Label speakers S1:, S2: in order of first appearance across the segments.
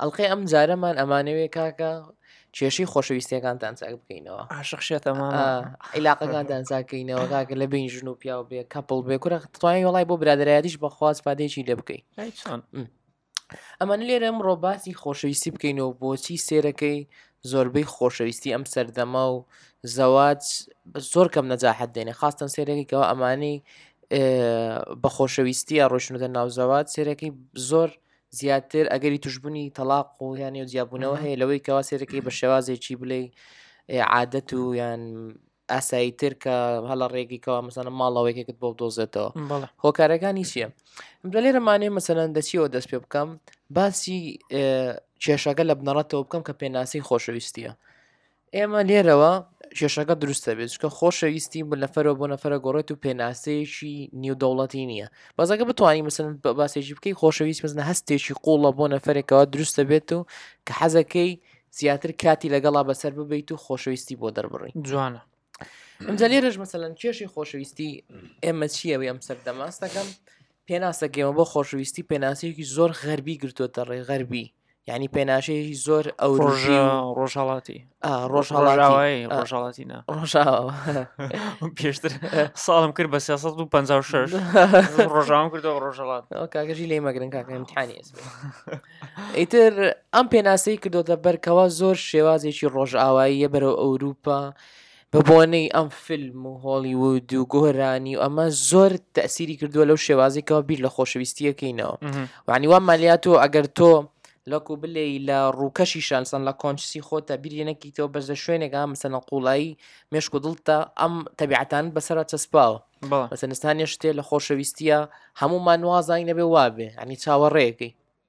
S1: ئەڵقەی ئەم
S2: جارەمان ئەمانەوێ کاکە کێشی خۆشەویستەکانتان چاک بکەینەوە
S3: عاشق شێتە مامە
S2: عیلاقەکانتان چاکەینەوە کاکە لە بین ژن و پیاو بێ کەپڵ بێ کورە توانای وڵای بۆ برادرایەتیش بەخواز پادێکی لێ بکەیت هەی چۆن ئەمانە لێرە ئەمڕۆ باسی خۆشەویستی بکەین و بۆچی سێرەکەی زۆربەی خۆشەویستی ئەم سەردەمە و زەواج زۆر کەم نەجاحەت دێنێ خاستن سێرەکەیکەوە ئەمانەی بە خۆشەویستیە ڕۆشنودە ناوزەوات سێرەکەی زۆر زیاتر ئەگەری توشببوونی تەلاق و یان نێو جیابوونەوە هەیە لەوەی کەوا سێرەکەی بە شێوازێکی بڵێ عادەت و یان ئاسایی تر کە هەڵە ڕێگەیکەوە مەسەنە ماڵەوەیکێکت بۆ دۆزێتەوە هۆکارەکانی چییە؟ لە لێرەمانێ مەسەەن دەچیەوە دەست پێ بکەم باسی کێشەکە لە بنەڕەتەوە بکەم کە پێناسی خۆشەویستیە ئێمە لێرەوە کێشەکە دروستە بێت چکە خۆشەویستی بە نەفرەوە بۆ نەفرە گۆڕێت و پێناسەیەکی نیودەوڵەتی نییە بەزەکە بتوانین مثلن بە باسێکی بکەی خۆشەویست مزنە هەستێکی قوڵە بۆ نەفرێکەوە دروستە بێت و کە حەزەکەی زیاتر کاتی لەگەڵا بەسەر ببیت و خۆشەویستی بۆ دەربڕی
S3: جوانە
S2: ئەمجا لێرەش مەسەن کێشی خۆشەویستی ئێمە چیەوەی ئەم سەردەماستەکەم پێناسەکەی ئێمە بۆ خۆشەویستی پێناسەیەکی زۆر غەربی گرتووەتە ڕێ غەربی یعنی پێناشەیەکی زۆر ئەو ڕۆژە
S3: ڕۆژهڵاتی
S2: ڕۆژهڵاوایی
S3: ڕۆژهڵاتی
S2: ڕۆژاوە
S3: پێشتر ساڵم کرد بە 356 ڕۆژاوام کردەوە ڕۆژهڵات
S2: کاگەژی لێ مەگرن کاکەمتحانی ئێس ئیتر ئەم پێناسەی کردوتە بەرکەوە زۆر شێوازێکی ڕۆژئاواییە بەرەو ئەوروپا بەبۆنەی ئەم فیلم و هۆڵیوود و گۆرانی و ئەمە زۆر تەسیری کردووە لەو شێوازێکەوە بیر لە خۆشەویستیەکەینەوە وانی وا مالیا تۆ ئەگەر تۆ لەکو بلێ لە ڕووکەشی شانسان لە کۆنجسی خۆتە بیری نەکەیتەوە بەس لە شوێنێکا مەسەنە قوڵایی مێشک و دڵتە ئەم تەبیعەتان بەسرە چەسپاوە بەسەنستانێ شتێ لە خۆشەویستیە هەموو مانوازای نەبێ وابێ ئەنی چاوەڕێەکەی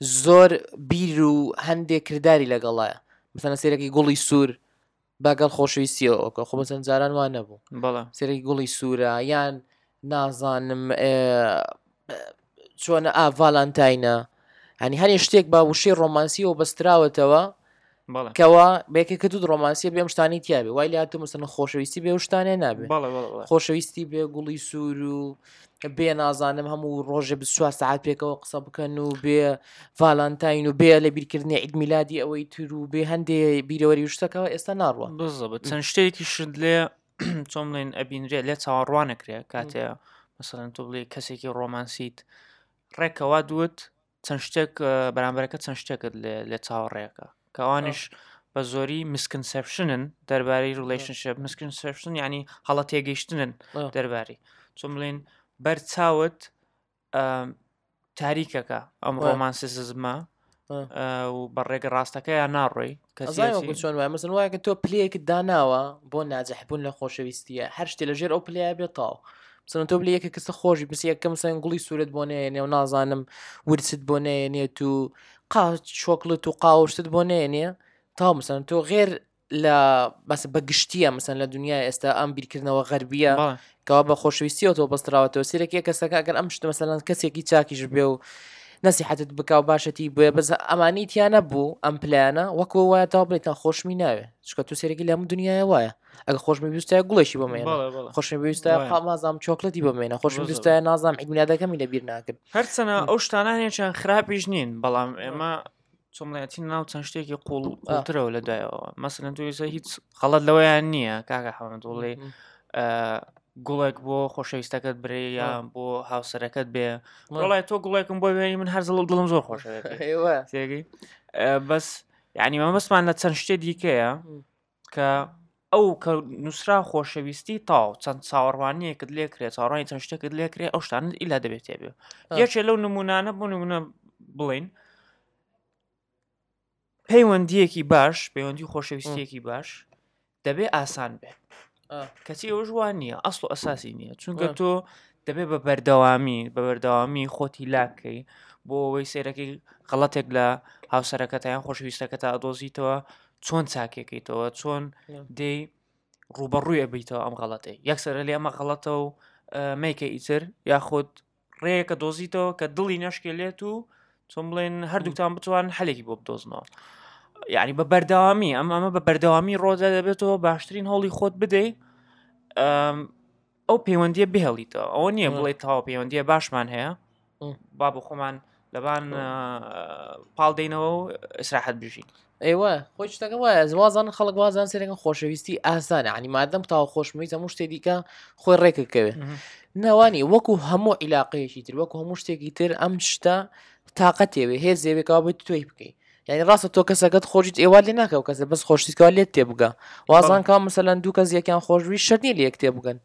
S3: زۆر
S2: بیر و هەندێک کردداری لەگەڵایە مثلەن سێرەکی گوڵی سوور باگەڵ خۆشەویستیەوە ئەوکە خۆ بەچەند جاران وان نەبوو بەڵام سێرەکی گوڵی سوورە یان نازانم چۆنە ئاڤالانتاینە هەنی هەنێ شتێک با وشەی ڕۆمانسیەوە بەستراوەتەوە کەوا بەیەکە کە دوود ڕۆمانسیە بێم شتانی تیاێ وای لە هاتو مستن خۆشەویستی بێ شتانێ نابێ خۆشەویستی بێ گوڵی سوور و بێ نازانم هەموو ڕۆژە بسوار سعات پێکەوە قسە بکەن و بێ ڤالانتاین و بێ لە بیرکردنی عیدمیلادی ئەوەی تر و بێ هەندێ بیرەوەری شتەکەەوە ئێستا ناڕوە بزە بە
S3: چەند شتێکی شت لێ چۆمڵێن ئەبینرێت لێ چاوەڕوانەکرێ کاتێ مەسەن تو بڵێ کەسێکی ڕۆمانسیت ڕێکەوە دوت چەند شتێک بەرامبەرەکە چەند شتێکت لێ چاوەڕێەکە کەوانش بە زۆری مسکنسپشنن دەربارەی ڕلشنشپ مسکنسپشن ینی هەڵە تێگەیشتنن دەرباری چۆن بڵێن بەر چاوت تاریکەکە ئەم ڕۆمانسیزمە و بە ڕێگە ڕاستەکەیان ناڕۆی ئەزای وەکو
S2: چۆن وایە مەسن وایەکە تۆ پلەیەکت داناوە بۆ ناجەحبوون لە خۆشەویستیە هەر شتێ لە ژێر ئەو پلەیە بێت تاو سن تۆ بلی یەکە کەسە خۆشی پرسی یەکەم سەن گوڵی سوورت بۆ نێ نێو نازانم ورچت بۆ نێ نێ تو قاوت شۆکلت و قاوشتت بۆ نێ نێ تاو مسن تۆ غێر لە بەس بە گشتیە مسن لە دنیای ئێستا ئەم بیرکردنەوە غەربیە کەوا بە خۆشویستیەوە تۆ بەستراوەتەوە سیرەکی یە کەسەکە ئەگەر ئەم شتە مەسەلەن کەسێکی چاکیش بێ و نەسیحەتت بکا و باشەتی بۆیە بەس ئەمانی تیا نەبوو ئەم پلانە وەکو وایە تا بڵێت تا خۆشمی ناوێ چکە تو سێرەکی لە هەموو دنیاە وایە ئەگە خۆشمی بیستە گوڵێکی بمێن بەڵێ بەڵێ خۆشمی بیستە وایە. قامازام چۆکلەتی بمێنە خۆشم بەڵێ. بیستە نازام عیدمیلادەکەمی لەبیر ناکرد
S3: هەرچەنە ئەو شتانە هەنێکیان خراپیش نین بەڵام ئێمە چۆملایەتی ناو چەند شتێکی قوڵترەوە لە دایەوە مەسن توێسە هیچ خەڵەت لەوەیان نییە کاکە حەمەدوڵێ گوڵێک بۆ خۆشەویستەکەت برێ یا بۆ هاوسەرەکەت بێ وڵای تۆ گوڵێکم بۆ وێنی من هەرزڵ دڵم زۆر خۆشەوێت بەس ینی مەمەستمان لە چەند شتێ دیکەیە کە ئەو کە نووسرا خۆشەویستی تاو چەند چاوەڕوانیەکت لێ کرێت چاڕانی چەند شتێکت لێ کرێ ئەو شتان ئیلا دەبێت تێبێ یەکێ لەو نمونانە بۆ نمونە بڵین پەیوەندیەکی باش پەیوەندی خۆشەویستیەکی باش دەبێ ئاسان بێ کەچی ئەوە ژوان نییە ئەسڵ و ئەساسی نییە چونکە تۆ دەبێ بە بەردەوامی بە بەردەوامی خۆتی لاکەی بۆ ئەوەی سێرەکەی خەڵەتێک لە هاوسەرەکەتیان خۆشویستەکە تا ئەدۆزیتەوە چۆن چاکێکیتەوە چۆن دێی ڕوبەڕوویە بیتەوە ئەم غەڵەتی یەکسرە لێ ئەمە غەڵەتە و میکە ئیتر یاخود ڕێیەکە دۆزیتەوە کە دڵی نەشکێلێت و چۆن بڵێن هەردووکتان بتوان هەلێکی بۆ بدۆزنەوە یعنی بە بەردەوامی ئەم ئەمە بە بەردەوامی ڕۆدا دەبێتەوە باشترین هەوڵی خۆت بدەیت ئەو پەیوەندیە بهێڵیتەوە ئەوە نییە بڵێ تاوا پەیوەندیە باشمان هەیە با بۆ خۆمان لەبان پاڵدەینەوە و ئسراحەت بژین
S2: ئێوە خۆی شتەکە وایە زوازان خەڵک وازان سێرەکە خۆشەویستی ئاسانە عنی مادەم تاو خۆشمەویست هەموو شتێ دیکە خۆی ڕێککەوێ ناوانی وەکو هەموو عیلاقەیەکی تر وەکو هەموو شتێکی تر ئەم شتە تااقەتێوێ هێزێوێکەوە بێت تۆی بکەیت یانی ڕاستە تۆ کەسەکەت خۆشیت ئێوە لێ ناکەو کەسە بەس خۆشتیتکەوا لێت تێبگە وازان کا مسەلەن دوو کەس یەکیان خۆشوی شەرنی لە یەک تێبگەن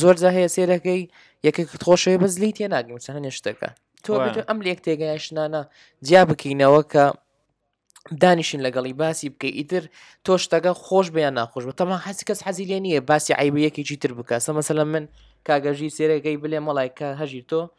S2: زۆر جا هەیە سێرەکەی یەکێکت خۆشەوی بەس لی تێ ناگەی مسەنە نێشتەکە تۆ ئەم لێک تێگەیشتنانە جیا بکەینەوە کە دانیشین لەگەڵی باسی بکەی ئیتر تۆ شتەکە خۆش بیان ناخۆش بە تەما حەسی کەس حەزی لێ نییە باسی عیبەیەکیی تر بکەسە مەسەلە من کاگەژی سێرەکەی بلێ مەڵای کە هەژی تۆ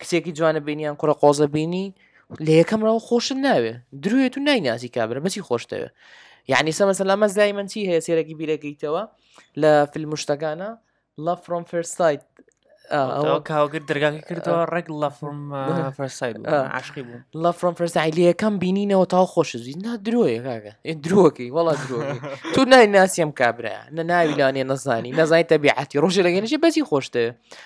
S2: کچێکی جوانە بینی یان کوڕە قۆزە بینی لە یەکەم ڕەوە خۆشت ناوێ دروێت و نایناسی کابرا بەچی خۆشتەوێ یعنی سەمە سەلامە زای من چی هەیە سێرەکی بیرەکەیتەوە لە فیلم شتەکانە لە فرۆم فرسایت
S3: کاوگر دەرگاکە کردەوە ڕێک لە فرم فرسای عشقی بوو
S2: لە فرۆم فرسای لە یەکەم بینینەوە تاو خۆش زوی نا درۆیە کاگە درۆکی وڵا درۆ تو نای ناسیەم کابرا نە ناوی لانێ نەزانی نەزای تەبیعەتی ڕۆژێ لەگەنیشی بەزی
S3: خۆشتە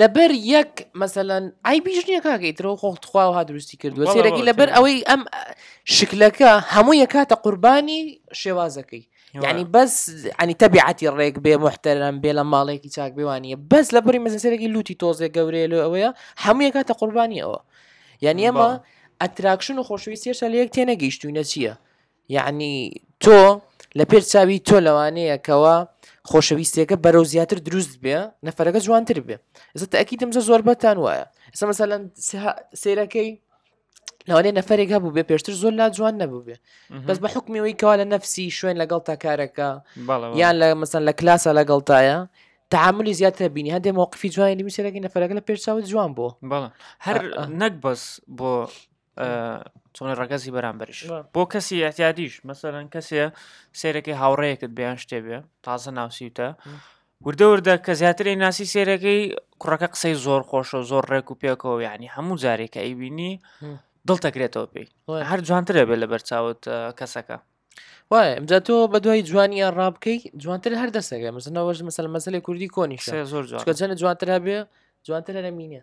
S2: لەبەر یەک مەسەەن ئایبیش نییە کاکەی ترۆ خۆ تخواوها دروستی کردووە سێرەکی لەبەر ئەوەی ئەم شکلەکە هەموو یەکاتە قوربانی شێوازەکەی ینی بەس ئەنی تەبیعەتی ڕێک بێ محتەرم بێ لە ماڵێکی چاک بێوانە بەس لە بەری مەزەسەرێکی لوتی تۆزێ گەورەیە لە ئەوەیە هەموو یەکاتە قوربانی ئەوە یعنی ئەمە ئەتراکشن و خۆشوی سێرسە لە یەک تێنە گەیشتوینە چییە یەعنی تۆ لە پێر چاوی تۆ لەوانەیە کەوا خۆشەویستیەکە بەرەو زیاتر دروست بێ نەفرەکە جوانتر بێ ئێستا تاکیدم زە زۆربەتان وایە ئێستا مەسەلەن سێرەکەی لەوانێ نەفرێک هەبوو بێ پێشتر زۆر لا جوان نەبوو بێ بەس بە حکمیەوەی کەوا لە نەفسی شوێن لەگەڵ تاکارەکە یان لە مەسەن لە کلاسە لەگەڵتایە تعاملی زیاتر بینی هەندێک مووقفی جوانی نووسەرەکەی نەفرەکە لە پێشچوت جوان بۆ
S3: هەر نەک بەس بۆ چۆنە ڕگەزی بەرامبەرش بۆ کەسی ئەتیادیش مەسەرەن کەسێ سێرەکەی هاوڕەیەکت بیان شتێ بێ تازە ناوسیوتە وردە وردە کە زیاتر ناسی سێرەکەی کوڕەکە قسەی زۆر خۆشە زۆر ڕێک و پێکەوە ینی هەموو جارێکە ئەیبینی دڵ تەکرێتەوە پێی هەر جوانترە بێ لە بەرچاوت کەسەکە
S2: وایە ئەمجا تۆ بە دوای جوانیان ڕابکەی جوانتر هەر دەسەکە مزنەوەش مەسەل مەسلێ کوردی کۆنی
S3: زۆر
S2: جوانکە جەنە جوانتر هەبێ جوانتر
S3: هەرە مینە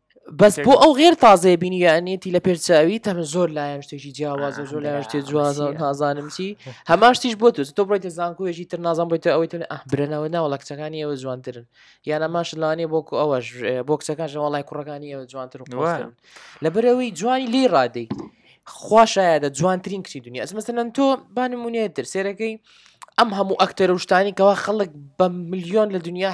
S2: بەس بۆ ئەو غێر تازەیە بینی یانەتی لە پێرچوی تەم زۆر لایەن شتێکی جیاوازە زۆر لایەن شتێ جوازە نازانم چی هەماشتیش بۆ تو تۆ بڕیتە زانکۆێژی تر نازان بۆی ئەوەی تر برنەوە ناوەڵە کچەکانی ئەوە جوانترن یانە ماش لانێ بۆ ئەوەش بۆ کچەکان ژەوەڵای کوڕەکانی ئەوە جوانتر لە بەرەوەی جوانی لی ڕادەی خوشایەدە جوانترین کچی دنیا ئەس مەسەن تۆ بانمونێتر سێرەکەی ئەم هەموو ئەکتەر و شتانی کەوا خەڵک بە ملیۆن لە دنیا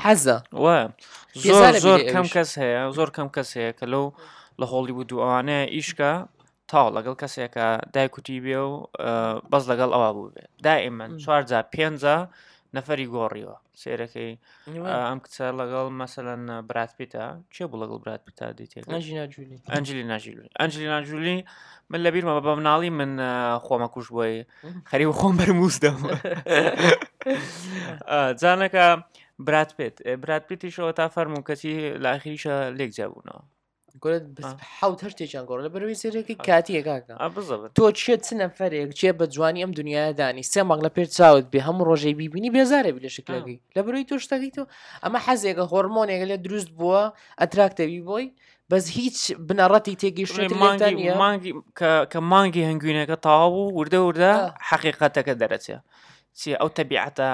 S2: حەزە
S3: زۆر زۆر کەم کەس هەیە زۆر کەم کەس هەیە کە لەو لە هۆڵی بود دووانەیە ئیشکە تاو لەگەڵ کەسێکە دایکوتی بێ و بەس لەگەڵ ئەوە بوو بێ دائمەن چوارجا پێنجە نەفەری گۆڕیوە سێرەکەی ئەم کچە لەگەڵ مەسەەن برات پیتا چێ بوو لەگەڵ برات پیتا دیتێ ئەنجلی ناجولی ئەنجلی ناجولی من لە بیرمە بە مناڵی من خۆمە کوش بۆی خەری خۆم بەرم وستدەم جانەکە برات پێت برات پێتیشەوە تا فەرمو کەچی لاخیریشە لێک جابوونەوە
S2: حوت هەر تێکیان گۆڕ لە بەروی سێرێکی کاتیەکە تۆ چێت چ نەفرێک چێ بە جوانی ئەم دنیاە دانی سێ ماگ لە پێر چاوت بێ هەموو ڕۆژەی بیبینی بێزارە بی لە شکلەکەی لە بەروی تۆ شتەکەی تۆ ئەمە حەزێکە هۆرمۆنێکە لە دروست بووە ئەتراکتەوی بۆی بەس هیچ بنەڕەتی تێگەیشتنێک لێتان
S3: مانگی نییە مانگی کە- کە مانگی هەنگوینەکە تەواو بوو وردە وردە آه. حەقیقەتەکە دەرەچێ چی ئەو تەبیعەتە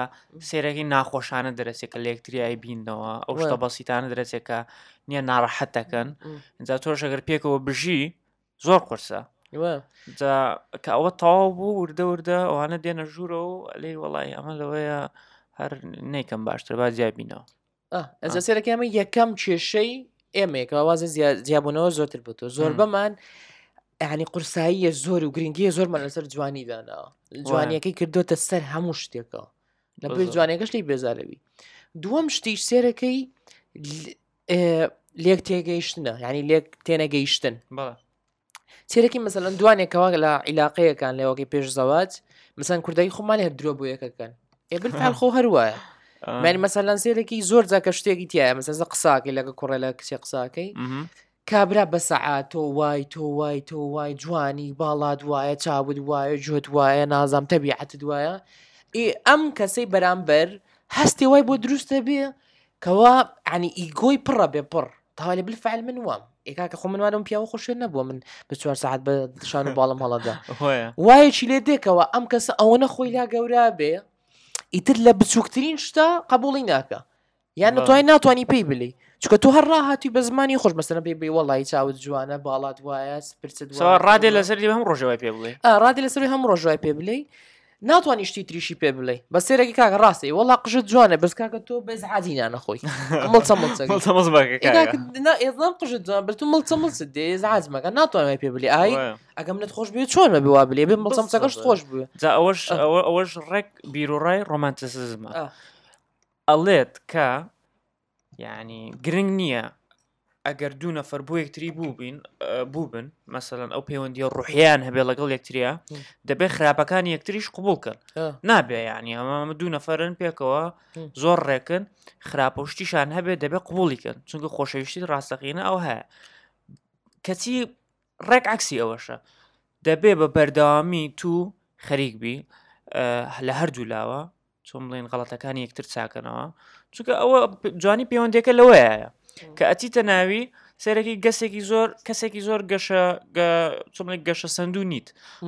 S3: سێرەکی ناخۆشانە دەرەچێت کە لەکتریایی بینەوە ئەو وە. شتە بەسیتانە دەرەچێت کە نییە ناڕەحەت دەکەن م. جا تۆش ئەگەر پێکەوە بژی زۆر قرسە وە. جا کە ئەوە تەواو بوو وردە وردە ئەوانە دێنە ژوورەوە لێ وڵی ئەمە لەوەیە هەر نیکەم باشتر با جیابینەوە
S2: ئەجا سێرەکە ئەمە یەکەم کێشەی ئێمەیەکە وازە جیاببوونەوە زۆرتر بۆ تۆ زۆر بەمان ینی قورساییە زۆر و گرنگی زۆرمان لەسەر جوانی دانا جوانیەکەی کردوتە سەر هەموو شتێکەوە لە بۆی جوانەکەش لی بێزارەوی دووەم شتیش سێرەکەی لێک تێگەیشتنە ینی لێک تێنەگەیشتن سێرەکی مەسەلەن دوانێکەوە لە عیلاقەیەکان لەوەگەی پێش زەواج مەسەن کوردایی خۆمانی هەر درۆ بۆ یەکەکەن ئێبلکان خۆ هەروایە مانی مەسەلەن سێرەکی زۆر جاکە شتێکی تایە مەسەزە قساکەی لەگە کوڕێ لە کچێ قساکەی کابرا بە سەعات تۆ وای تۆ وای تۆ وای جوانی باڵات وایە چاود وایە جوت وایە نازام تەبیعەت دوایە ئێ ئەم کەسەی بەرامبەر هەستی وای بۆ دروستە بێ کوا عنی ئیگۆی پڕە بێ پڕ تاالە بالفعل من وام ئێکاکە خۆ من وارم پیاوە خۆ شوێن نەبووە من بە چوار ساعت بە شان و باڵم هەڵەدا وایەکی لێ دێکەوە ئەم کەسە ئەوەنە خۆی لا گەورە بێ ئیتر لە بچووکترین شتا قبولی ناکە یان نتوانین ناتوانانی پێی بلی چکە تو هەر ڕاهاتی بە زمانی خۆش بەسەر پێ بی وڵی چاوت جوانە باڵات وایە پرچ
S3: ڕادێ لەسەر هەم ڕۆژەوە پێ بڵێ
S2: ڕادێ لەسەر هەم ڕۆژوای پێ بلی ناتوانی شتی تریشی پێ بڵێ بە سێرەکی کاکە ڕاستە ی وڵا قژت جوانە بەس کاکە تۆ بەس عادی نانەخۆی مڵچە مڵچە مڵچە مڵچ بەکە کاکە. ئێنا ئێزنام قژت جوان بەس تو مڵچە مڵچ دێ ئێز عازمەکە ناتوانای پێ بڵێ ئای وایە. ئەگەم نت خۆش بێ چۆن بە بوا بلێ بێ مڵچە مڵچەکەش بەسەڵە. خۆش بوێ جا
S3: ئەوەش ئە. ئەوە ئەوەش ڕێک بیرروڕای ڕۆمانتسزمە ئە. ئەڵێت کە یعنی گرنگ نییە ئەگەر دوو نەفر بۆ یەکتری بووبین بووبن مەسەەن ئەو پەیوەندی ڕوحیان هەبێ لەگەڵ یەکتریا دەبێ خراپەکان یەکتریش قوبولکەن نابێ ینی ئەمە دوو نەفرن پێکەوە زۆر ڕێکن خراپەشتیشان هەبێ دەبێ قوبولیکەن چونکە خۆشەویستی ڕاستەقینە ئەو هەیە کەچی ڕێک عکسی ئەوەشە دەبێ بە بەردەوامی تو خەریک بی لە هەردوو لاوە چۆن بڵێن غەڵەتەکانی یەکتر چاکەنەوە چونکە ئەوە جوانی پەیوەندەکە لەوەیە کە ئەچیتە ناوی سەرەکی گەسێکی زۆر کەسێکی زۆر گەشە چۆنێک گەشە سندو نیت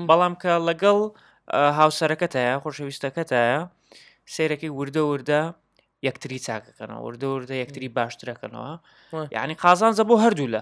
S3: بەڵام کە لەگەڵ هاوسەرەکەتایە خۆشەویستەکەتایە سێرەکەی وردە وردە یەکتری چاکەکەنەوە وردە وردە یەکتری باشترەکەنەوە یعنی قازانزە بۆ هەردوو لە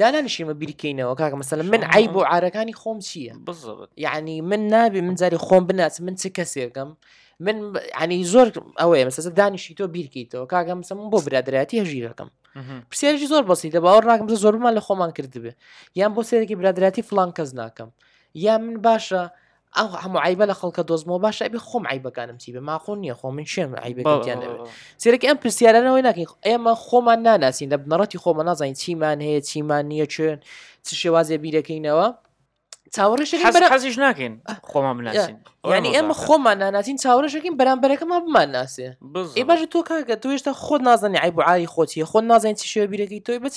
S2: دانانیشین بە بیرکەینەوە کاکە مەسەلە من عیب و عارەکانی خۆم چییە بزبت یعنی من نابێ من جاری خۆم بناس من چ کەسێکم من عنی زۆر ئەوەیە مەسەسە دانیشی تۆ بیرکەیتەوە کاگەم سم بۆ برادراتی هەژیرەکەم پرسیارشی زۆر بەسیتە باوە ڕاکم زۆرمان لە خۆمان کردبێ یان بۆ سێرەکی برادراتی فلان کەس ناکەم یا من باشە ئەو هەموو عیبە لە خەڵکە دۆزمەوە باش ئەبێ خۆم عیبەکانم چی بە ماقۆ نییە خۆ من شوێن عیبەکەیان دەوێت سێرەکە ئەم پرسیارانەوەی ناکەین ئێمە خۆمان ناناسین لە بنەڕەتی خۆمە نازانین چیمان هەیە چیمان نییە چێن چ شێوازێ بیرەکەینەوە
S3: چاوەڕێشەکەش ناکەین خۆمان بناسین
S2: یعنی ئێمە خۆمان ناناتین چاوەڕێشەکەین بەرامبەرەکەمان بمان ناسێ ئێ باش تۆ کاکە تۆ هێشتا خۆت نازانانی عیبعای خۆتیە خۆ نازانین چی شێوە بیرەکەی تۆی بچ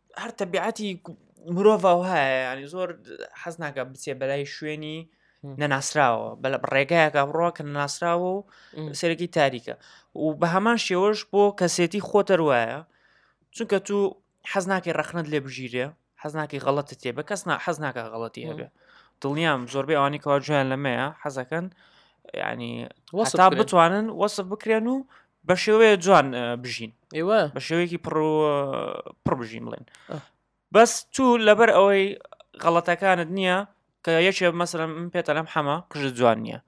S3: هەر تەبیعەتی مرۆڤ وهەیە زۆر حەز ناکە بچێ بەلای شوێنی نەناسراوە بە ڕێگایەکە بڕۆ کە ناسراوە و سەرەکی تاریکە و بە هەمان شێوەش بۆ کەسێتی خۆتەر وایە چونکە تو حەز ناکەی ڕەخنت لێ بژیرێ حەز ناکەی غەڵەتت تێ بە کەس حەز ناکە غەڵەتی هەبێ دڵنیام زۆربەی ئەوانی کەوا جویان لەمەیە حەزەکەن ینی وەستا بتوانن وەسف بکرێن و بە شێوەیە جوان بژین
S2: ئێوە
S3: بە شێوەیەکی پڕ پڕ بژین بڵێن بەس تو لەبەر ئەوەی غەڵەتەکانت نییە کە یەکێ مەسرم پێتە لەم حەمە قژت جوان نییە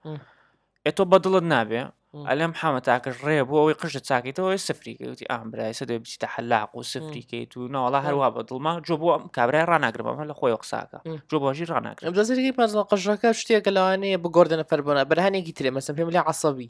S3: ئێ تۆ بە دڵت نابێ ئەلم حەمە تاکەش ڕێ بۆ ئەوەی قژت چاکەیتەوەی سفری کەوتی ئامرایسە دەێ بچیتە حەلاق و سفری کەیت و ناوەڵا هەروە بە دڵما جۆ بۆ ئەم کابرای ڕناگرمەمە لە خۆی قساکە جۆ بۆژی ڕناگرم
S2: دەزیرگەی پازڵ قژەکە شتێکە لەوانەیە بگۆردنە فەربووە بەرهانێکی ترێ مەسم پێم لە عسەبی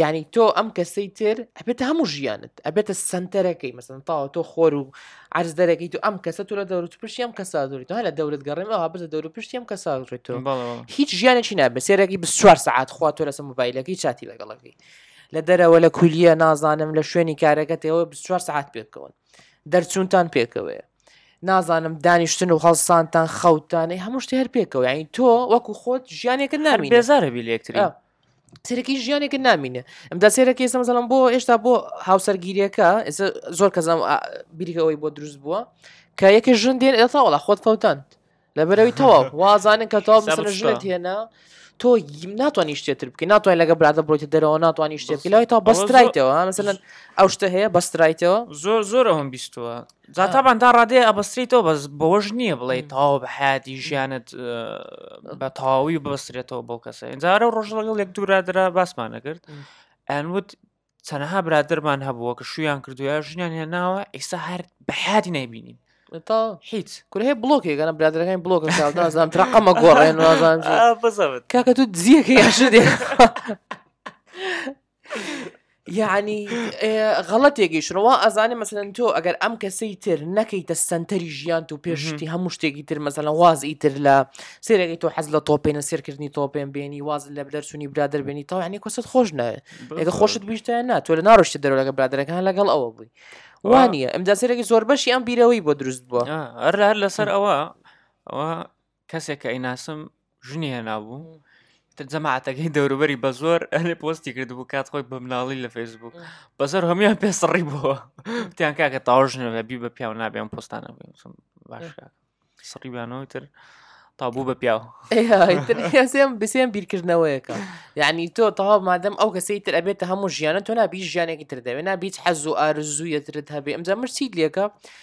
S2: یعنی تۆ ئەم کەسەی تر ئەبێتە هەموو ژیانت ئەبێتە سنتەرەکەی مەسن تاوە تۆ خۆر و عرز دەرەکەی تو ئەم کەسە تو لە دەورت پرشی ئەم کەسا دوریت هە لە دەورت گەڕێن ئەوها بزە دەور پشتی ئەم کەسا دوێت تۆ هیچ ژیانێکی نابێت سێرەکی بسوار سعات خوا تۆ لەسە موبایلەکەی چاتی لەگەڵەکەی لە دەرەوە لە کولیە نازانم لە شوێنی کارەکەتەوە بسوار سعات پێکەوەن دەرچوونتان پێکەوەیە نازانم دانیشتن و هەڵسانتان خەوتانەی هەموو شتێ هەر پێکەوە یعنی تۆ وەکو خۆت ژیانێکە نامی
S3: بێزارە بی لەکتری
S2: سەرەکی ژیانێکە نامینێ ئەمدا سێرەکە ئێستا مەزەڵم بۆ ئێشتا بۆ هاوسەرگیریەکە ئێستا زۆر کەزم بیرەوەی بۆ دروست بووە کە یەکە ژن دێن ئێستا وڵا خۆت فەوتاند لە بەرەوەی تەواو وازانن کە تەواو بسەر ژنت هێنا تۆ ناتوانانی شتێتر بکە ناتوانین لەگە برادە بۆیتە دەرەوە ناتوانانی شتێکی لای تا بەسترایتەوە مثلەن ئەو شتە هەیە بەسترایتەوە
S3: زۆر زۆر هەم بیستوە جا تابان تا ڕادێ ئەبەستریتەوە بەس بەوەش نییە بڵێ تاو بە حیاتی ژیانت بە تاوی بەسترێتەوە بۆ کەسە ئەجارە ڕۆژ لەگەڵ لێک دوورادرا باسمان نەکرد ئەنوت چەنەها برادرمان هەبووە کە شویان کردوە ژنیان هێناوە ئیسا هەر بە حیاتی نایبینین
S2: تا هیچ کورهەیە بلۆکی گەنە برادەکەی بلۆک نازان ترقەمە گۆڕێن نازان کاکە تو دزیەکە یاش دێ یعنی غەڵەتێکیش ڕوا ئەزانێ مەسەن تۆ ئەگەر ئەم کەسەی تر نەکەیتە سنتەری ژیان و پێشتی هەموو شتێکی تر مەسەلە وازی تر لە سێرەکەی تۆ حەز لە تۆپێنە سێرکردنی تۆپێن بێنی واز لە دەرچوونی برادر بێنی تاو عنی کەست خۆش نە ئەگە خۆشت بیشتە نا تۆ لە ناڕشتە دەرەوەگە برادەکان لەگەڵ ئەوە بووی وانە ئەمدا سێرەکی زۆر بەشی ئەم بیرەوەی بۆ دروست بووە
S3: هەر لەسەر ئەوە ئەوە کەسێک کە ئەیناسم ژنی هێنابوو تر جەماعەتەکەی دەوروبەری بە زۆر ئەێ پۆستی کردبوو کات خۆی بە مناڵی لە فەیسبوک بە زۆر هەمویان پێ سڕی بووە تیان کاکە تاژنەوە بی بە پیاو نابێن پۆستانە باش سڕیبانەوە تر تابوو بە پیاو
S2: سێم بسێن بیرکردنەوەیەەکە یعنی تۆ تەوا مادەم ئەو کەسی تر ئەبێتە هەموو ژیانە تۆ نابی ژیانێکی تر دەوێت نابیت حەز و ئارزوویەترت هەبێ ئەمجا مرسیت لەکە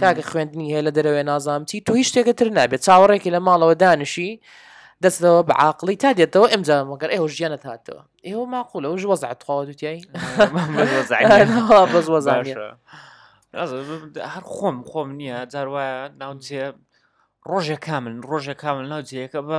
S2: کاکە خوێندنی هەیە لە دەرەوەێ نازام چی تۆ هیچ شتێکە تر نابێت چاوەڕێکی لە ماڵەوە دانیشی دەستەوە بە عقلی تا دێتەوە ئەمجا مەگەر ئێوە ژیانە هاتەوە ئێوە ماقولە ئەو وەزعات خوا دوتیایی بەز وەزانە
S3: هەر خۆم خۆم نییە جار وایە ناوچێ ڕۆژێک کامل ڕۆژێک کامل ناوجەیەەکە بە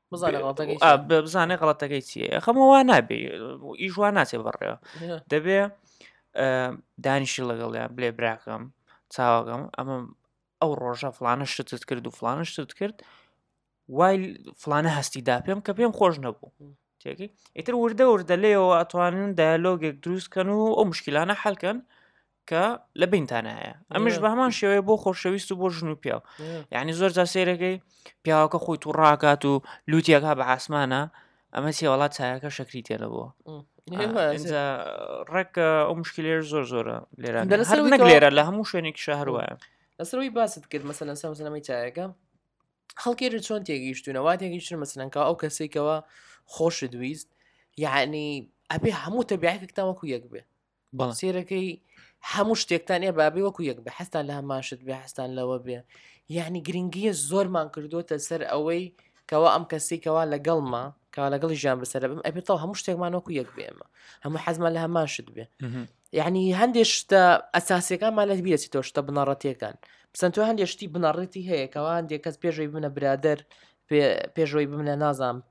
S3: بزانێ غڵەتەکەی چیە خەمە وا نابێ ئیشوا ناچێ بڕێەوە دەبێ دانیشی لەگەڵیان بلێ براکەم چاوەکەم ئەمە ئەو ڕۆژە فلانە شتت کرد و فلانە شتت کرد وای فلانە هەستی دا پێم کە پێم خۆش نەبوو تێکی ئیتر وردە وردە لێەوە ئەتوانن دایلۆگێک دروستکەن و ئەو مشکلانە حلکەن کە لە بینتانە هەیە ئەمش بە هەمان شێوەیە بۆ خۆشەویست و بۆ ژن و پیاو یعنی زۆر جا سێرەکەی پیاوەکە خۆی تو ڕاکات و لوتیەکە بە ئاسمانە ئەمە سێ وڵات چاەکە شەکری تێنەبووە ڕێک ئەو مشکلێر زۆر زۆرە لێرە لێرە لە هەموو شوێنێکی شەهر وایە
S2: لەسەرەوەی باست کرد مەسەن سەر سەنەمەی چاەکە خەڵکێر چۆن تێگەیشتونەوە تێگەیشتن مەسنەکە ئەو کەسێکەوە خۆشت ویست یعنی ئەبێ هەموو تەبیعەکەتان وەکو یەک بێ سێرەکەی هەموو شتێکتان ێ بابێ وەکو یەک بە حستان لە هەماشت بێ حستان لەوە بێ یعنی گرنگیە زۆرمان کردوتە سەر ئەوەی کەوا ئەم کەسی کەوا لەگەڵمە کەوا لەگەڵی ژیان بەسەر بم ئەبێتەوە هەموو شتێکمان وەکو یەک بێمە هەموو حەزمان لە هەماشت بێ یعنی هەندێ شتە ئەساسەکانمان لە بیرەسی تۆ شتە بنەڕەتەکان بسەن تۆ هەندێ شتی بنەڕێتی هەیە کەوا هەندێک کەس پێشەوەی بنە برادر پێشەوەی بمنە نازام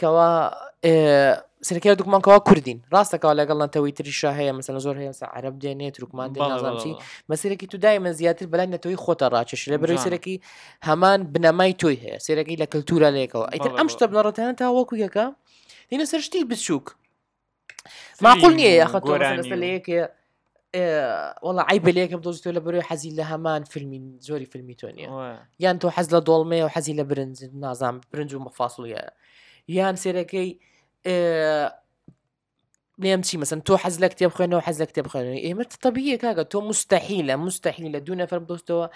S2: کەوا سرکە دوکمان کەوا کوردین ڕاستەکەەوە لەگەڵ نەتەوەی تریشا هەیە مەسەن زۆر هەیە عرب دێنێ ترکمان دێنازانچی مەسیرەکی تو دایمە زیاتر بەلای نەتەوەی خۆتە ڕاکێش لە بەرەوەی سەرەکی هەمان بنەمای تۆی هەیە سێرەکەی لە کللتورە لێکەوە ئەیتر ئەم شتە بنەڕەتیان تا وەکو یەکە دینە سەرشتی بچووک ماقول نییە یاخە گۆرانەیەکێ وڵ ئای بلێکم دۆزی تۆ لە بەروی حەزی لە هەمان فیلمی زۆری فیلمی تۆ نیە یان تۆ حەز لە دۆڵمێ و حەزی لە برنج نازان برنج و مەفاسڵە یان سێرەکەی نێم چی مەسن تۆ حەز لە کتێب خوێنەوە حەز لە کتێب خوێنەوە ئێمە تەبیە کاگە تۆ مستحیلە مستحیلە دوو نەفر دۆستەوە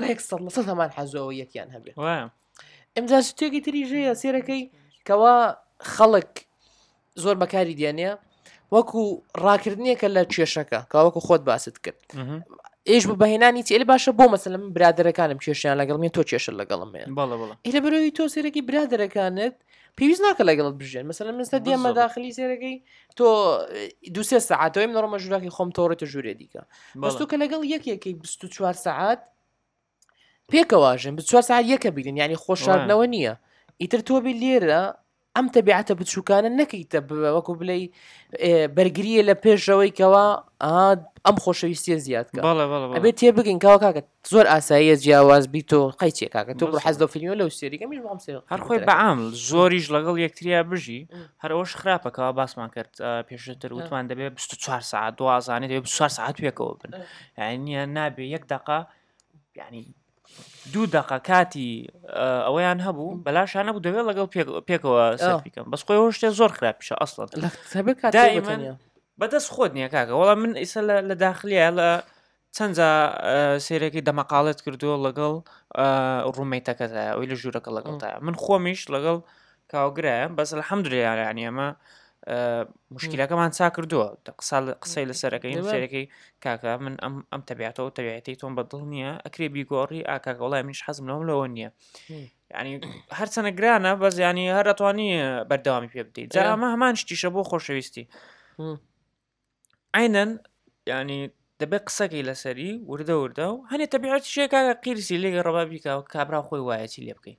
S2: ڕێک سە لەسە هەمان حەزەوە یەکیان هەبێت ئەمجا شتێکی تری ژێ سێرەکەی کەوا خەڵک زۆر بەکاری دێنێ وەکو ڕاکردنیەکە لە کێشەکە کاوەکو خۆت باست کرد ئێش بە بەهێنانی چێل باشە بۆ مەسلم برادەرەکانم کێشیان لەگەڵ من تۆ کێشە لەگەڵم لە بەرەوەی تۆ سێرەکی برادەرەکانت پێویست ناکە لەگەڵت بژێن مەسەر منستە دێمە داخلی سێرەکەی تۆ دوسێ سعاتەوەی نڕمە ژوراکی خۆم تۆڕێتە ژورێ دیکە بەستو کە لەگەڵ یەکێکی 24 سعات پێکەواژن بچوار ساعت یەکە بیرن ینی خۆشاردنەوە نییە ئیتر تۆبی لێرە ئەم تەبیعاتە بچووکانە نەکەیتە وەکو بلێ بەرگریە لە پێشەوەی کەەوە ئەم خۆشەویستیە زیاد ئەبێت تێ بگەین کاوە کاکە زۆر ئاساییە جیاواز بی تۆ قەیچێ کاکە تۆ حەز لە فیلمی لەو سێریکەمیش بۆم سێ
S3: هەرخۆی بەعام زۆریش لەگەڵ یەکتریا بژی هەرەوەش خراپەکەەوە باسمان کرد پێشتر وتمان دەبێت 24 ساعت دوازانێت دەبێت 4 ساعت پێکەوە بن نیە نابێ یەک دقا یعنی دوو دەقە کاتی ئەوەیان هەبوو بەلاشان نەبوو دەبێت لەگەڵ پێکەوە سەرکەم بەس خۆی هۆشتێ زۆر خراپ پیشە ئەسڵەن بەدەست خۆت نییە کاکە وەڵام من ئیسە لە داخلیە لە چەندجا سێرەکەی دەمەقالت کردو لەگەڵ ڕوومەیتەکەدا ئەوی لە ژوورەکە لەگەڵدا من خۆمیش لەگەڵ کاوەگرایە بەس الحمدلله یعنی ئەمە مشکلەکەمان چا کردووە قسال قسەی لەسەرەکەی سەرەکەی کاکە من ئەم ئەم تەبیاتەوە تەبیعەتی تۆم بەدڵ نییە ئەکرێ بیگۆڕی ئاکاک وڵای منش حەزم لەوم لەوە نییە ینی هەرچەنە گرانە بەس ینی هەر ئەتوانی بەردەوامی پێ بدەیت جامە هەمان شتیشە بۆ خۆشەویستی عینەن ینی دەبێت قسەکەی لەسەری وردە وردە و هەنێ تەبیعەت شێکاکە قیرسی لێگە ڕەبابیکە و کابرا خۆی وایەتی لێ
S2: بکەین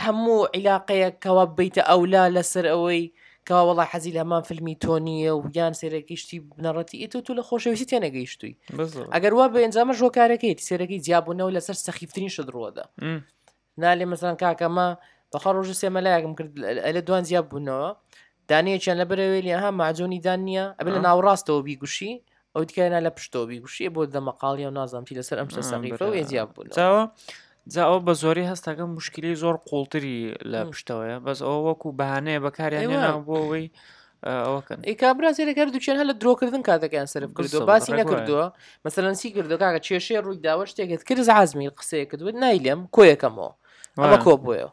S2: هەموو عیلاقەیەک کەوا ببیتە ئەولا لەسەر ئەوەی کەوا وەڵا حەزی لە هەمان فیلمی تۆ نییە و یان سێرەکی شتی بنەڕەتی ئیت و تو لە خۆشەویستی تێنەگەیشتووی بزر ئەگەر وا بە ئەنجامە ژۆکارەکەیت سێرەکەی جیابوونەوە لەسەر سەخیفترین شت ڕووەدا م. نالێ مەسەن کاکەمە بەخوا ڕۆژ سێمەلایەکم کرد لە- لە دوان جیاب بوونەوە دانەیەکیان لە بەرەوێلی ئەها مەعجونی دان نییە ئەبێ لە ناوەڕاستەوە بیگوشی ئەو دیکەیان لە پشتەوە بیگوشی بۆ دەمەقاڵی و نازانم چی لەسەر ئەم شتە سەقیفە و ئێجیا بوون چاوە
S3: جا ئەو بە زۆری هەستەکە مشکلی زۆر قوڵتری لە پشتەوەیە بەس ئەو وەکو بەهانەیە بەکاریان هێنا بۆ ئەوەی ئەوکەن
S2: ئی کابرازی لەگەر دوچێن هە لە درۆکردن کاتەکەیان سرف کردو باسی نەکردووە مەسەرەنسی کردو کاکە کێشەیە ڕووی داوە شتێکت کرد عزمی قسەیەکت وت نایلێم کۆیەکەمەوە ئەمە کۆ بۆیەوە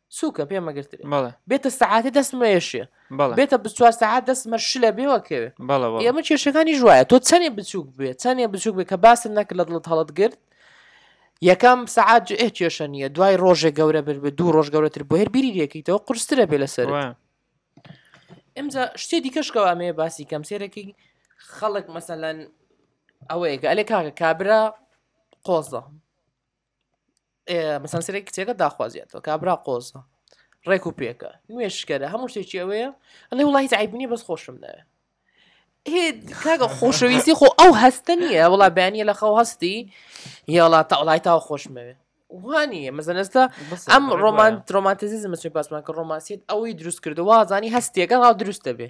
S2: سوکە پێ مەگرت بەڵێ بێتە سەعاتی دەستمە یشێ بەڵێ بێتە بچوار سەعات دەستمە شلە بێوەکەوێ بەڵە ئێمە کێشەکانی ژواە تۆ چەندێ بچووک بێ چەندێ بچووک بێ کە باسن نەکرد لە دڵت هەڵت گرت یەکەم سعات جئ کێشە نیە دوای ڕۆژێک گەورە بر بێ دوو ڕۆژ گەورەتر بۆ هەر بیری دەکەیتەوە قرسترە بێ لەسەر ئەمجا شتێ دیکەشکەوە ئەمێ باسی کەم سێرەکی خەڵک مەسەلەن ئەوەیەکە ئەلێ کاکە کابرا قۆزە مەسەنسەرێک کچێکە داخوازیێتەوە کابرا قۆزە ڕێک و پێکە نوێشکەرە هەموو شتێکی ئەوەیە ئەڵێ وڵی عیبنی بەس خۆشم ناوێ کاگە خۆشەویستی خۆ ئەو هەستە نییە وڵا بەیانە لە خەو هەستی یاڵا تا وڵای تاوە خۆشمەوێ وانە مەزەنستا ئەم ڕۆمان ڕۆمانتزیزم چ باسمان کە ڕۆمانسیت ئەوەی دروست کرد وازانی هەستێکە ڕاو دروستە بێ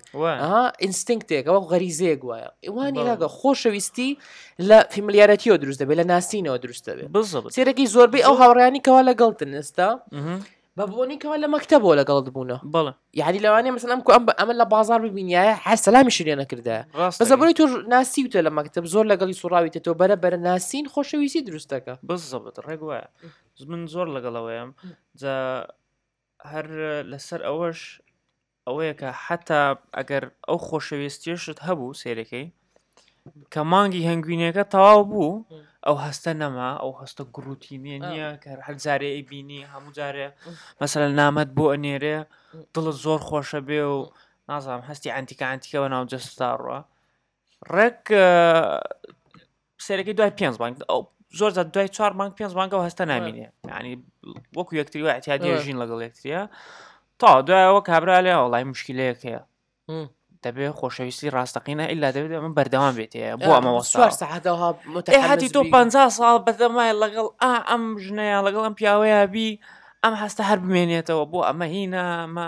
S2: ئینستنگ تێکەوە غەریزەیەک وایە ئیوانیگە خۆشەویستی لە فیملیارەتیەوە دروست دەبێت لە ناسینەوە دروست دەبێت سێرەکی زۆربەی ئەو هاوڕیانی کەوا لەگەڵ تنستا بە بۆنیکەوە لە مەکتە بۆ لەگەڵ بوونە
S3: بڵە
S2: یاری لەوانێ مەسن ئەم ئەم ئەمە لە بازار ببینە هە سەلامی شرێ نەکردە بەزەبووی تۆ ناسی وتە لە مەکتب زۆر لەگەڵی سوڕاویتە تۆ بەرە بەرە ناسین خۆشەویستی دروستەکە
S3: بزەبت ڕێک وایە من زۆر لەگەڵەوەیەم جا هەر لەسەر ئەوەش ئەوەیە کە حەتا ئەگەر ئەو خۆشەویستیشت هەبوو سێرەکەی کە مانگی هەنگوینەکە تەواو بوو ئەو هەستە نەما ئەو هەستە گروتینە نییە کە هەرجارێ ئەی بینی هەموو جارێ مەسەر نامەت بۆ ئەنێرێ دڵت زۆر خۆشە بێ و نازانام هەستی ئەتیکانتیکە بە ناو جەستاڕە ڕێک سەرەکەی دوای پێنج بانگ ئەو زۆر زە دوای چوار مانگ پێنج مانگە و هەستە نامینێ ینی وەکو یەکتری و ئەتیادی ژین لەگەڵ یەکتریە تا دوایەوە کابرا لێ وڵی مشکلەیەک هەیە دەبێ خۆشەویستی ڕاستەقینە ئللا دەبێت ئەمە بەردەوام بێت بۆ ئەمە وەستاهاتی تۆ پ ساڵ بەدەمای لەگەڵ ئا ئەم ژنەیە لەگەڵ ئەم پیاوەیە بی ئەم هەستە هەر بمێنێتەوە بۆ ئەمە
S2: هینامە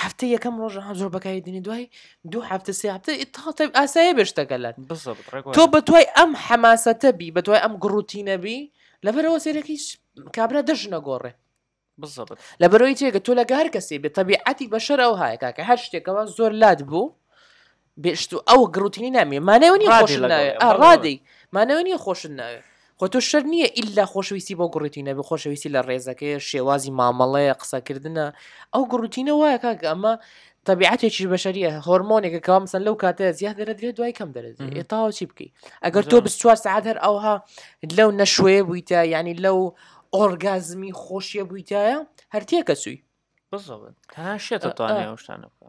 S2: هەفتە یەکەم ڕۆژە هەم زۆر بەکاری دنی دوای دوو هەفتە سێ هەفتە ئتاڵتە ئاسایە بێشتەگەلەن تۆ بە توای ئەم حەماسەتە بی بە توای ئەم گڕوتی نەبی لەبەرەوە سێرەکەی کابرا دەژنە گۆڕێ لەبەرەوەی تێگە تۆ لەگە هەر کەسێ بێت تەبیعەتی بەشەر ئەو هاەکە کە هەر شتێکەوە زۆر لات بوو بێشت و ئەو گڕوتنی نامێ مانەوە نیە خۆش ڕادی مانەوە نیە خۆشت ناوێ خۆ تۆ شەر نییە ئللا خۆشەویستی بۆ گڕێتی نەبێ خۆشەویستی لە ڕێزەکەی شێوازی مامەڵەیە قسەکردە ئەو گڕوتینە وایە کاکە ئەمە تەبیعاتێکی بەشریە هۆرمۆنێکە کەوا مەسەن لەو کاتە زیاد دەرەدرێت دوای کەم دەرێت ئێتاوە چی بکەیت ئەگەر تۆ بست چوار سعات هەر ئەوها لەو نەشوەیە بوویتە ینی لەو ئۆرگازمی خۆشیە بوویتایە هەرتیەکە سووی
S3: بزەوت هەشێتە توانێ شتانە بکە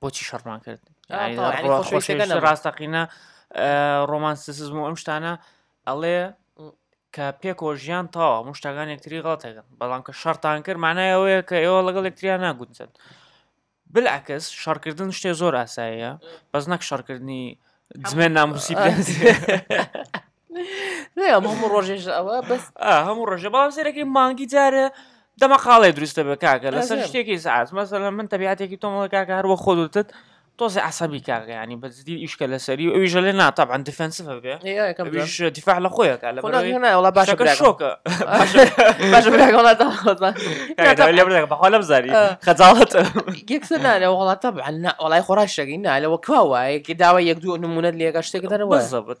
S3: بۆچی شەڕمان کرد ڕاستەقینە ڕۆمانسیزم و ئەم شتانە ئەڵێ کە پێکۆ ژیان تاوە مشتاگان یەکتری غڵاتەکەن بەڵام کە شەرتان کرد مانایەوەیە کە ئێوە لەگەڵ یەکتریان ناگونجن بلعکەس شەڕکردن شتێ زۆر ئاساییە بەس نەک شەڕکردنی زمێن ناموسی
S2: هەموو ڕۆژێژ ئەوە بەس
S3: هەموو ڕۆژە بەڵام سەرەکەی مانگی جارە دەمە قاڵێ دروستە بە کاکە لەسەر شتێکی ساعت مەسە لە من تەبیاتێکی تۆمەڵە کاکە هەروە خۆدوتت تۆزی عسەبی کاکە ینی بەزدی ئیشکە لەسەری و ئەویژە لێ ناتەبان دیفەنسف بێ دیفاع لە خۆیەکە لە بەڵە باشەکە شۆکە بەخوا لەم زاری خەجاڵەت
S2: یەکسە نالە وڵاتە وڵای خۆڕای شەگەی نالەوە کوا وایە داوای یەک دوو نمونەت لێگە شتێک دەرەوە زەبت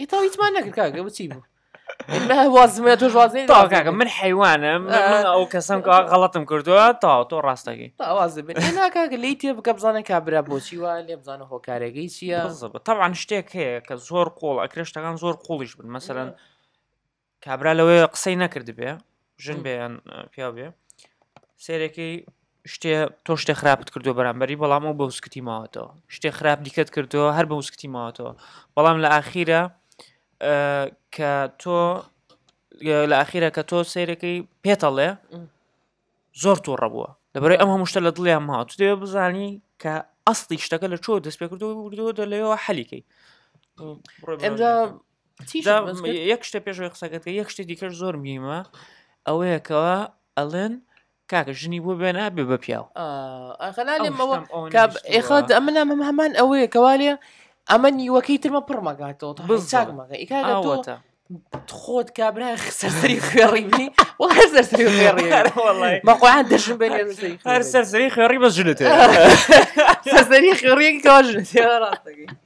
S2: ئیتا هیچمان نەکرد کاکە بچی بوو وازمە تۆش واز
S3: نەی تاو کاکە من حیوانم من- من ئەو کەسم کە غەڵەتم کردووە تاو تۆ ڕاستەکەی
S2: ئاواز بێت ناکاکە لی تێ بکە بزانە کابرا بۆچی وە لێ بزانە هۆکارەکەی چییە
S3: بزەبە تەوان شتێک هەیە کە زۆر قوڵ ئەکرێ شتەکان زۆر قوڵیش بن مەسەرەن کابرا لەوەیە قسەی نەکردبێ ژن بێ یان پیا بێ سێرەکەی شتێ تۆ شتێ خراپت کردو بەرامبەری بەڵام ئەو بە وسکتی ماوەتەوە شتێ خراپ دیکەت کردەوە هەر بە وسکتی ماوەتەوە بەڵام لە ئاخیرە کە تۆ لە ئاخیرە کە تۆ سیرەکەی پێتەڵێ زۆر توو ڕەبووە لەبەرەی ئەم هەمشتە لە دڵیان ماوە تو دەوێ بزانی کە ئەستی شتەکە لە چۆ دەست پێ کردو بردو دە لەوە حەلیکەی ئەمجا یەک شتە پێشەوەی قسەکەتکە یەک شتێ دیکەش زۆر میمە ئەوەیەکەوە ئەلێن کاکە ژنی بۆ بێنە بێ بە پیاو
S2: ئێخوا ئەمنا مەم هەمان ئەوەیە کەوالێ ئەمە نیوەکەی ترمە پڕمەگاتەوە بزاکمەکە خۆت کابرا سەرسەری خوێڕیبی هەر سەرسەری خوێڕی مەقۆیان دەشم بێن
S3: هەر سەرسەری خوێڕی بە ژنت
S2: سەرسەری خوێڕی کاژن ڕاستەکەی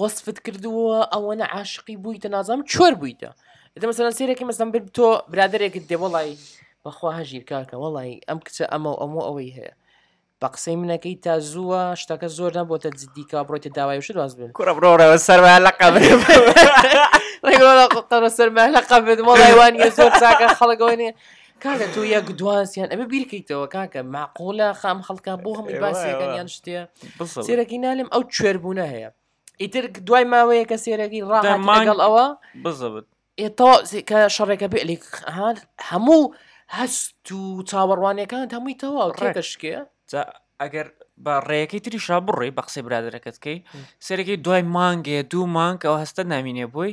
S2: وەسفت کردووە ئەوەنە عاشقی بوویتە نازام چۆر بوویتە دە مەسەن سێرەکی مەسم بر تۆ برادێکت دێ وڵی بەخوا هەژیر کاکە وڵی ئەم کچە ئەمە و ئەمە ئەوەی هەیە بە قسەی منەکەی تا زووە شتەکە زۆر نەبووتە جددی کا بڕۆیتە داوای وشت واز بن
S3: کوڕە بڕۆڕەوە سەروا لە
S2: قەبر قەرە سەرما لە قەبت وڵیوان زۆر چاکە خەڵگەوەێ کاکە تۆ یەک دوانسیان ئەبێ بیرکەیتەوە کاکە ماقۆلە خام خەڵکە بۆ هەمووی باسیەکەن یان شتێ سێرەکی نالێم ئەو کوێربوونە هەیە ئیتر دوای ماوەیە کە سێرەکی ڕاگەڵ ئەوە
S3: بزەبت
S2: ئێتەوە کە شەڕێکە بێلیک هاان هەموو هەست و چاوەڕوانەکان هەمووی تەواو ڕێکە شکێ
S3: ئەگەر بە ڕێەکەی تریشا بڕی بە قسەی برادەکەتکەی سەرەکەی دوای مانگێ دوو مانگەوە هەستە نامینێ بووی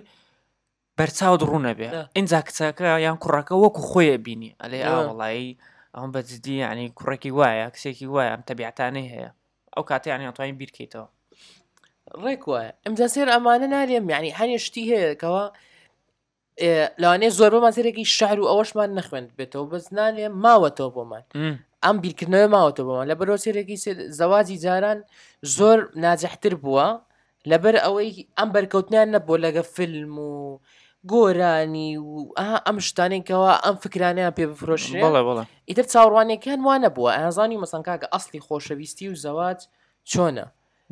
S3: بەرچاوت ڕوو نەبێ نا. ئینجا کچەکە یان کوڕەکە وەکو خۆی ئەبینی ئەلێ ئا نا. وەڵایی ئەمە بە جدی یانی کوڕێکی وایە کچێکی وایە ئەم تەبیعەتانەی هەیە ئەو کاتەی یانی ئەتوانی بیرکەیتەوە
S2: ڕێک وایە ئەمجا سێر ئەمانە نالێم یعنی هەنێ شتی هەیە کەەوە لەوانەیە زۆر بەمان سەرێکی شار و ئەوەشمان نەخوێند بێتەوە بەس نالێم ماوەتەوە بۆمان م. ئەم بیرکردنەوە ماوەتەوە بۆمان لە بەرەوە سێرێکی سێر زەواجی جاران زۆر ناجحتر بووە لەبەر ئەوەی ئەم بەرکەوتنیان نەبووە لەگە فیلم و گۆرانی و ئەها ئەم شتانەی کەەوە ئەم فکرانیان پێ بفرۆشێ بەڵێ بەڵێ ئیتر چاوەڕوانیەکەیان وانە بووە ئازانی مەسەن کاکە ئەسلی خۆشەویستی و زەواج چۆنە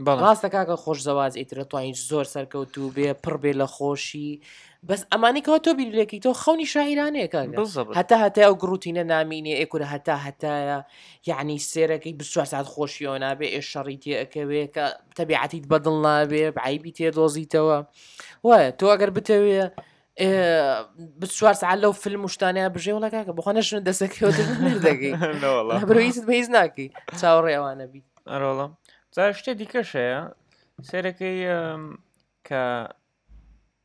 S2: بەڵێ ڕاستە کاکە خۆش زەواج ئیترە توانیت زۆر سەرکەوت و بێ پڕ بێ لە خۆشی بەس ئەمانێکەوە تۆ بیرلێکی تۆ خەونی شاعیرانەیە کاکە بالضبط هەتا هەتای ئەو گڕوتینە نامینێ ئێ کورە هەتا هەتایە یەعنی سێرەکەی بیست و چوار سات خۆشیەوە نابێ ئێ شەڕی تێ ئەکەوێ کە تەبیعەتیت بەدڵ نابێ عیبی تێ دۆزیتەوە وایە تۆ ئەگەر بتەوێ بچوار سعال لەو فیلم شتانە بژێ وڵە کاکە بخۆ نەشن دەسەکەەوە دەگەی بەیست بەیز ناکەی چاوەڕێ ئەوانە بی
S3: ئەرۆڵم جا شتێ دیکەش هەیە سێرەکەی کە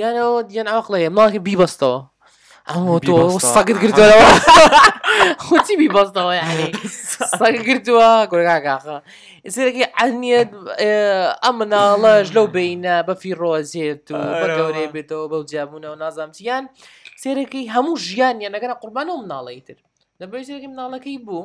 S2: یانەوە دیان ئاقڵەیە ماڵی بیبەستەوە ئەمە تۆ سەگت گردەوە خۆچی بیبەستەوە یعنی سەگ گردووە گۆرگاگاخە ئێسێکی عەنیەت ئەم مناڵەش لەو بینە بەفی ڕۆزێت و بە گەورەی بێتەوە بەو جیابوونەوە نازام چیان سێرەکەی هەموو ژیانیان نەگەرە قوربان و مناڵی تر لە بەژێکی مناڵەکەی بوو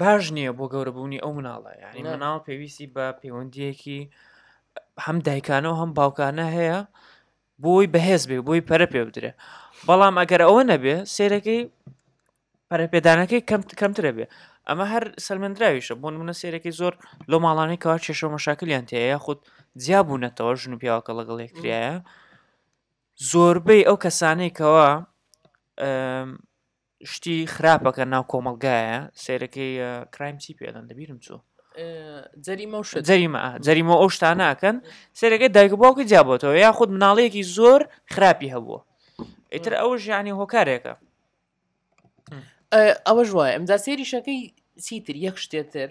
S3: باش نییە بۆ گەورەبوونی ئەو مناڵە یعنی مناڵ پێویستی بە پەیوەندیەکی هەم دایکانەوە هەم باوکانە هەیە بۆی بەهێز بێ بۆی پەرە پێ بدرێ بەڵام ئەگەر ئەوە نەبێ سێرەکەی پەرەپێدانەکەی کەم کەمترە بێ ئەمە هەر سەلمەندراویشە بۆن منە سێرەکەی زۆر لۆ ماڵانەی کەوا کێشە مەشاکلیان تەیە یاخود جیابوونەتەوە ژن و پیاوەکە لەگەڵ یەکتریایە زۆربەی ئەو کەسانەی کەوا شتی خراپەکە ناو کۆمەلگایە سیرەکەی کرایم چی پێدەن دەبیرم چوو
S2: جەریمە
S3: جەریمە جەریمە ئەو شتانەکەن سێرەکەی دایک باوکە جیابەوە یا خود مناڵەیەکی زۆر خراپی هەبووە ئیتر ئەوش یعنی هۆکارێکە
S2: ئەوەش وایە ئەمجا سێریشەکەی چیتر یەک شتێتر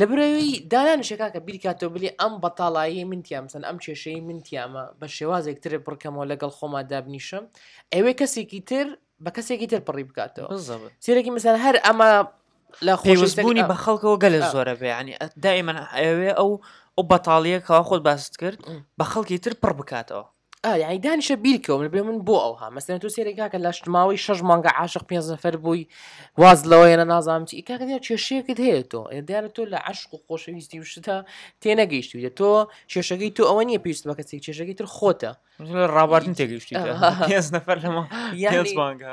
S2: لە برەوی دانانشە کاکە بیرکاتەوە بلی ئەم بەتاڵایی من تیامسن ئەم کێشەی من تیامە بە شێوازێک تر بڕکەمەوە لەگەڵ خۆما دابنیشم ئەوێ کەسێکی تر بە کەسێکی تر پڕی بکاتەوە سێرەکی مەسەر هەر ئەمە
S3: لە خۆشبوونی بە خەڵکەوە گەلە زۆرە بێعنی دائمە ئەوێ ئەو ئەو بەتاڵیە کەوا خۆت باست کرد بە خەڵکی تر پڕ بکاتەوە
S2: ئا یانی دانیشە بیرکەوە من بێ من بۆ ئەوها مەسەن تۆ سێری کاکە لە شتماوەی شەش مانگە عاشق پێنج نەفەر بووی واز لەوەیەە نازانم چی کاکە دێ کێشەیەکت هەیە تۆ دیارە تۆ لە عشق و خۆشەویستی و شتە تێنەگەیشتویە تۆ کێشەکەی تۆ ئەوە نیە پێویست بە کەسێک کێشەکەی تر خۆتە
S3: ڕابواردن تێگەیشتی پێنج نەفەر لەمە یانی
S2: مانگە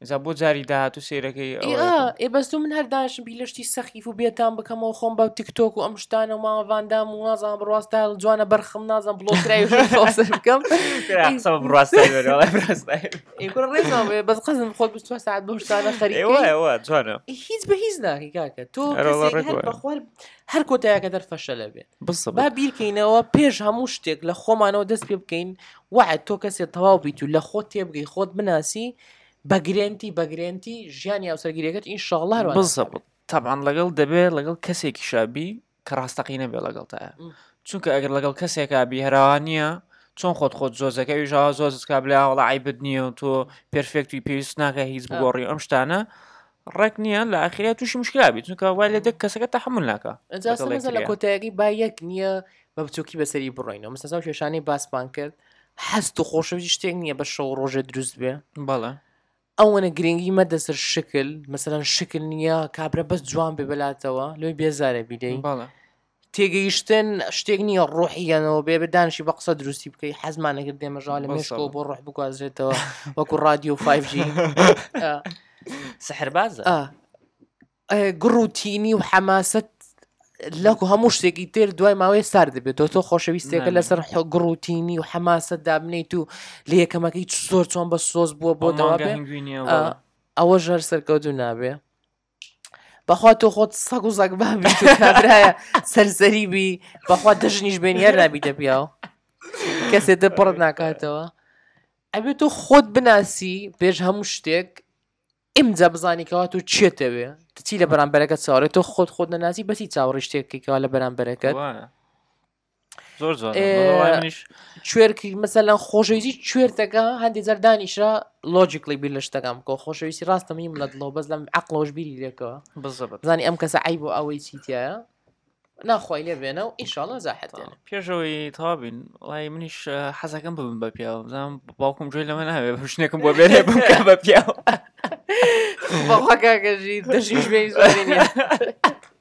S2: ئینجا بۆ جاری داهاتوو سەیرەکەی ئەوە ئێ یەکەم. ئێ بەس
S3: دوو من
S2: هەر دانیشم بی لەشتی سەخیف و بێتام بکەمەوە خۆم بە تیکتۆک و ئەم شتانە و مامە ڤاندام و نازانم بڕواست تا جوانە بەرخم نازانم بڵۆکرای فۆسەر بکەم کرا قسەمە بڕاستای بەرێ وەڵای بڕاستای ئێ کورە ڕێزمان بێ بەس قەزم خۆت 24 ساعەت بەو شتانە
S3: ئێ خەریکەی وایە وا جوانە
S2: هیچ بە هیچ ناکەی کاکە تۆ ئەرە وەڵا کەسێک ڕێک هەر وایە بەخوار هەر کۆتایەکە دەر فەشەلە بێ بسە با بێ بیرکەینەوە پێش هەموو شتێک لە خۆمانەوە دەست پێ بکەین وەعد تۆ کەسێ تەواو بیت و لە خۆت تێبگەی خۆت بناسی بە گرێنتی بە گرێنتی ژیانی هاوسەرگیریەکەت ئین شاءاللە
S3: هەر وا دەبێت. بالضبط طبعا لەگەڵ دەبێ لەگەڵ کەسێکی شابی کە ڕاستەقینە بێ لەگەڵتایە م. چونکە ئەگەر لەگەڵ کەسێکا بی هەراوانە چۆن خۆت خۆت زۆزەکە ویژاوا زۆزت کا بلا وڵا عیبت نییە و تۆ پێرفێکتوی پێویست ناکە هیچ بگۆڕی ئەم شتانە ڕێک نییە لە ئاخریا تووشی مشکلا بیت چونکە وای لێ دێت کەسەکە تەحمل ناکا جا لەگەڵ سەرنجە
S2: لە یەکتریا. کۆتایەکەی با یەک نییە بە بچووکی بەسەری بڕۆینەوە مستەسا و کێشانەی باسمان کرد هەست و خۆشەویستی شتێک نییە بە شەو و ڕۆژێ دروست بێ
S3: بەڵێ
S2: ئەوەنە گرنگی مەدە سەر شکل مەسەلەن شکل نییە کابرا بەس جوان بێ بەلاتەوە لۆی بێزارە بیدەی بەڵێ تێگەیشتن شتێک نییە ڕۆحی گەنەوە بێ بە دانشی بە قسە دروستی بکەی حەزمانەگر دێمەژا لە مێشکەوە بۆ ڕۆح بگوازرێتەوە وەکو ڕادیو 5G
S3: سەحرباز
S2: گڕوتینی و حەماست لەکو هەموو شتێکی تر دوای ماوەی سار دەبێتەوە تۆ خۆشەویستێکە لەسەر گڕوتینی و حەماسە دابنیت و لە یەکەمەکەی زۆر چۆن بە سۆز بووە بۆ داوا ئەوە ژەر سەرکەوتو نابێ بەخوا تۆ خۆت سەگ و زەگ بابی کابراە سەرسەری بی بەخوا دەژنیش بێن یار نابی دەبیاو کەسێ دە پڕت ناکاتەوە ئەبێت تۆ خۆت بناسی پێش هەموو شتێک ئمجا بزانیکەوە تو چێتەوێ چی لە بەرامبەرەکە چاوەێت تۆ خۆت خۆت نەناسی بەسی چاوەڕی شتێکیکەوە لە بەرامبەرەکە
S3: زۆر زۆر
S2: کوێرکی مەسەلەن خۆشەویستی کوێرتەکە هەندی جار دانیشە لۆجیکلی بیر لە شتەکەم کۆ خۆشەویستی ڕاستە میم لە دڵەوە بەس لەم عقلۆش بیری لێکەوە بزانانی ئەم کەسە عیب و ئەوەی چیتیایە ناخوای لێ بێنە و ئیشاڵە زاحت
S3: پێشەوەی تابین وڵی منیش حەزەکەم ببم بە پیاوە بزانام باوکم گوێ لەمە ناوێ بشنێکم بۆ بێنێ بکە بە پیاوەکەژی دەژی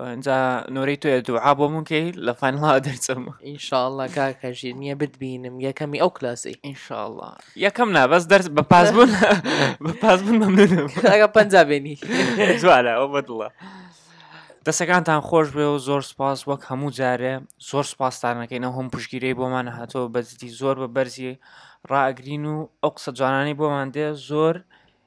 S3: ئەجا نۆرەی توێ دوعا بۆ منکەی لە فانڵا دەرچم
S2: ئینشاءله کاکە ژیر نییە بتبینم یەکەمی ئەو کلاسی
S3: ئینشاءله یەکەم نابەس دەرس بە پاس بوون بە پاس بوون مەمنونم
S2: ئەگە پەنج
S3: بێنی جوالە ئەو بەدڵە
S4: دەسەکانتان خۆش بێ و زۆر سپاس وەک هەموو جارێ زۆر سپاستانەکەینە هەم پشگیری بۆمان هاتەوە بەجددی زۆر بە بەرزی ڕاگرین و ئەو قسە جوانانی بۆمان دێ زۆر